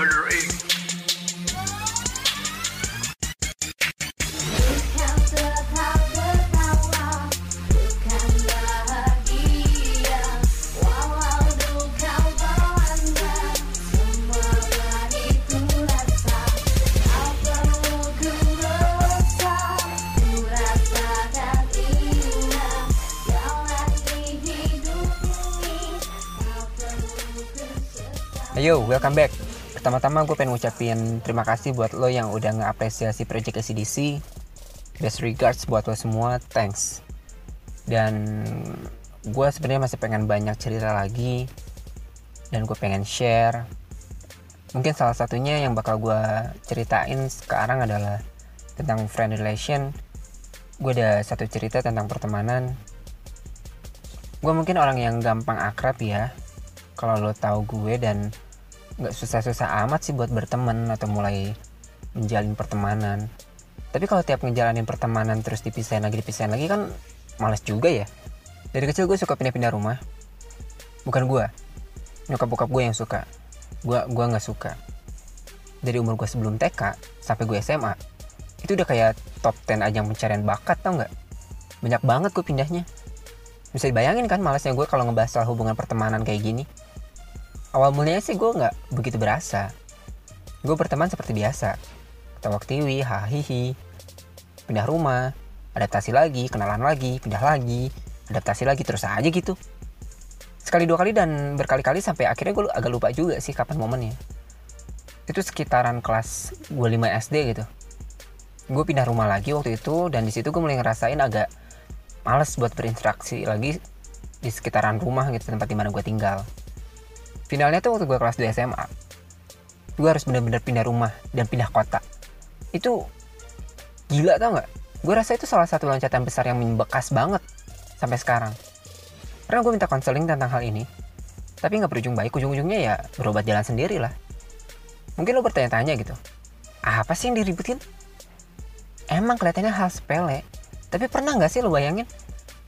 Murder Inc. Ayo, welcome back. Pertama-tama gue pengen ngucapin terima kasih buat lo yang udah ngeapresiasi project ACDC. Best regards buat lo semua, thanks. Dan gue sebenarnya masih pengen banyak cerita lagi. Dan gue pengen share. Mungkin salah satunya yang bakal gue ceritain sekarang adalah tentang friend relation. Gue ada satu cerita tentang pertemanan. Gue mungkin orang yang gampang akrab ya. Kalau lo tahu gue dan nggak susah-susah amat sih buat berteman atau mulai menjalin pertemanan. Tapi kalau tiap ngejalanin pertemanan terus dipisahin lagi dipisahin lagi kan males juga ya. Dari kecil gue suka pindah-pindah rumah. Bukan gue, nyokap bokap gue yang suka. Gue gua nggak suka. Dari umur gue sebelum TK sampai gue SMA, itu udah kayak top 10 ajang pencarian bakat tau nggak? Banyak banget gue pindahnya. Bisa dibayangin kan malesnya gue kalau ngebahas soal hubungan pertemanan kayak gini awal mulanya sih gue nggak begitu berasa. Gue berteman seperti biasa. Ketawa ketiwi hahihi pindah rumah adaptasi lagi kenalan lagi pindah lagi adaptasi lagi terus aja gitu. Sekali dua kali dan berkali-kali sampai akhirnya gue agak lupa juga sih kapan momennya. Itu sekitaran kelas gue 5 SD gitu. Gue pindah rumah lagi waktu itu dan di situ gue mulai ngerasain agak males buat berinteraksi lagi di sekitaran rumah gitu tempat di mana gue tinggal finalnya tuh waktu gue kelas 2 SMA gue harus bener-bener pindah rumah dan pindah kota. Itu gila tau nggak? Gue rasa itu salah satu loncatan besar yang membekas banget sampai sekarang. Karena gue minta konseling tentang hal ini tapi nggak berujung baik. Ujung-ujungnya ya berobat jalan sendiri lah. Mungkin lo bertanya-tanya gitu apa sih yang diributin? Emang kelihatannya hal sepele tapi pernah nggak sih lo bayangin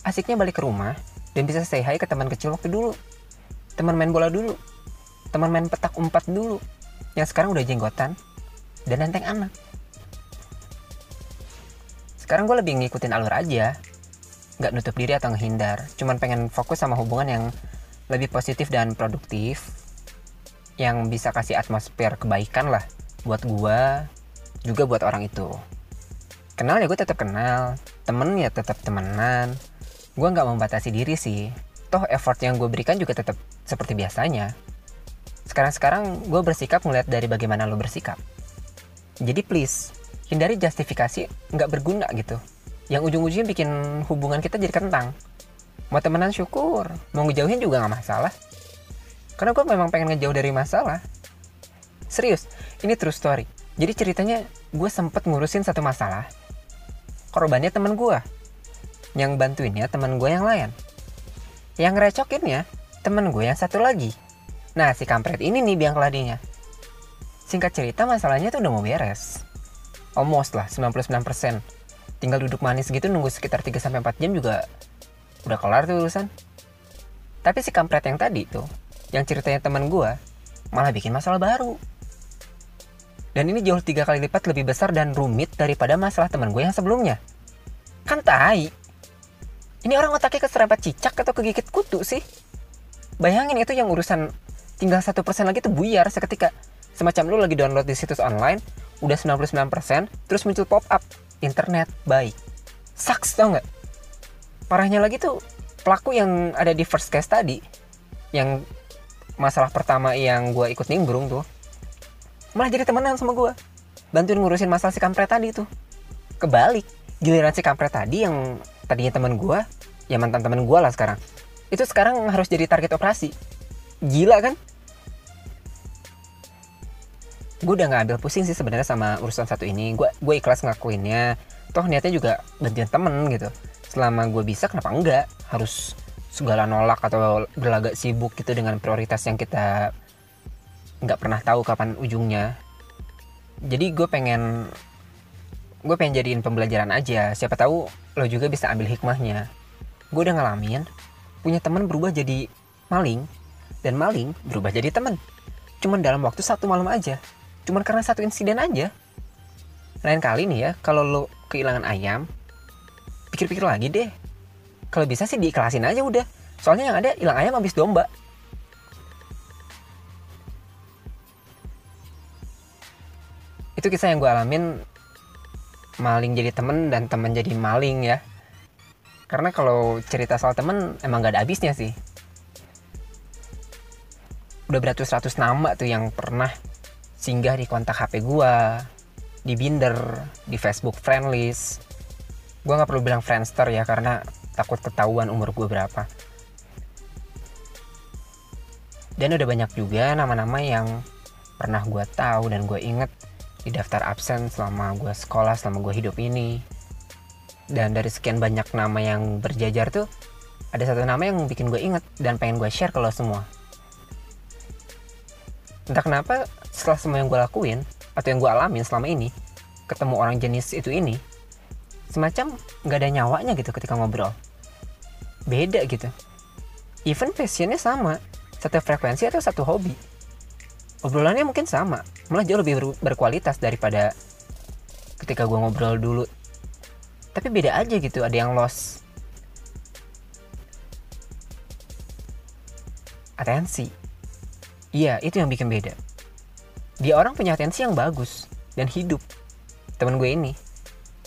asiknya balik ke rumah dan bisa say hi ke teman kecil waktu dulu teman main bola dulu teman main petak umpat dulu. Yang sekarang udah jenggotan dan nenteng anak. Sekarang gue lebih ngikutin alur aja. Nggak nutup diri atau ngehindar. Cuman pengen fokus sama hubungan yang lebih positif dan produktif. Yang bisa kasih atmosfer kebaikan lah buat gue juga buat orang itu. Kenal ya gue tetap kenal. Temen ya tetap temenan. Gue nggak membatasi diri sih. Toh effort yang gue berikan juga tetap seperti biasanya sekarang-sekarang gue bersikap ngeliat dari bagaimana lo bersikap. Jadi please hindari justifikasi nggak berguna gitu. Yang ujung-ujungnya bikin hubungan kita jadi kentang. Mau temenan syukur. Mau ngejauhin juga nggak masalah. Karena gue memang pengen ngejauh dari masalah. Serius ini true story. Jadi ceritanya gue sempet ngurusin satu masalah. Korbannya teman gue yang bantuinnya teman gue yang lain. Yang recokinnya temen gue yang satu lagi nah si kampret ini nih biang keladinya. Singkat cerita masalahnya tuh udah mau beres. Almost lah 99% tinggal duduk manis gitu nunggu sekitar 3-4 jam juga udah kelar tuh urusan. Tapi si kampret yang tadi tuh yang ceritanya teman gue malah bikin masalah baru. Dan ini jauh tiga kali lipat lebih besar dan rumit daripada masalah teman gue yang sebelumnya. Kan tai. Ini orang otaknya keserempet cicak atau kegigit kutu sih? Bayangin itu yang urusan tinggal satu persen lagi tuh buyar. Seketika semacam lu lagi download di situs online udah 99% terus muncul pop up internet baik sucks tau nggak? Parahnya lagi tuh pelaku yang ada di first case tadi yang masalah pertama yang gue ikut nimbrung tuh malah jadi temenan sama gue bantuin ngurusin masalah si kampret tadi tuh. Kebalik giliran si kampret tadi yang tadinya teman gue ya mantan teman gue lah sekarang. Itu sekarang harus jadi target operasi. Gila kan gue udah nggak ambil pusing sih sebenarnya sama urusan satu ini. Gue gue ikhlas ngakuinnya toh niatnya juga bantuin temen gitu. Selama gue bisa kenapa enggak? Harus segala nolak atau berlagak sibuk gitu dengan prioritas yang kita nggak pernah tahu kapan ujungnya. Jadi gue pengen gue pengen jadiin pembelajaran aja. Siapa tahu lo juga bisa ambil hikmahnya. Gue udah ngalamin punya teman berubah jadi maling dan maling berubah jadi teman cuman dalam waktu satu malam aja cuman karena satu insiden aja. Lain kali nih ya kalau lo kehilangan ayam pikir-pikir lagi deh. Kalau bisa sih diikhlasin aja udah. Soalnya yang ada hilang ayam habis domba. Itu kisah yang gue alamin maling jadi temen dan temen jadi maling ya. Karena kalau cerita soal temen emang gak ada habisnya sih. Udah beratus-ratus nama tuh yang pernah singgah di kontak HP gua di Binder, di Facebook friend list. Gua nggak perlu bilang Friendster ya karena takut ketahuan umur gue berapa. Dan udah banyak juga nama-nama yang pernah gue tahu dan gue inget di daftar absen selama gue sekolah, selama gue hidup ini. Dan dari sekian banyak nama yang berjajar tuh, ada satu nama yang bikin gue inget dan pengen gue share ke lo semua. Entah kenapa setelah semua yang gue lakuin, atau yang gue alamin selama ini, ketemu orang jenis itu ini, semacam nggak ada nyawanya gitu ketika ngobrol. Beda gitu. Even passionnya sama, satu frekuensi atau satu hobi. Obrolannya mungkin sama, malah jauh lebih ber- berkualitas daripada ketika gue ngobrol dulu. Tapi beda aja gitu, ada yang lost atensi. Iya, itu yang bikin beda. Dia orang punya atensi yang bagus dan hidup. Temen gue ini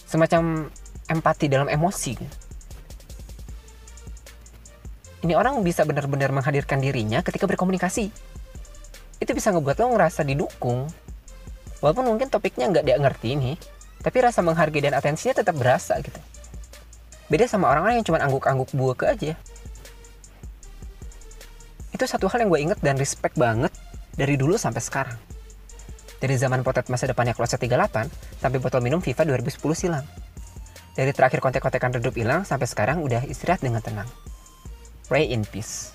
semacam empati dalam emosi. Ini orang bisa benar-benar menghadirkan dirinya ketika berkomunikasi. Itu bisa ngebuat lo ngerasa didukung. Walaupun mungkin topiknya nggak dia ngerti nih, tapi rasa menghargai dan atensinya tetap berasa gitu. Beda sama orang-orang yang cuma angguk-angguk buah ke aja. Itu satu hal yang gue inget dan respect banget dari dulu sampai sekarang. Dari zaman potret masa depannya kloset 38 sampai botol minum FIFA 2010 silam. Dari terakhir kontek-kontekan redup hilang sampai sekarang udah istirahat dengan tenang. Pray in peace.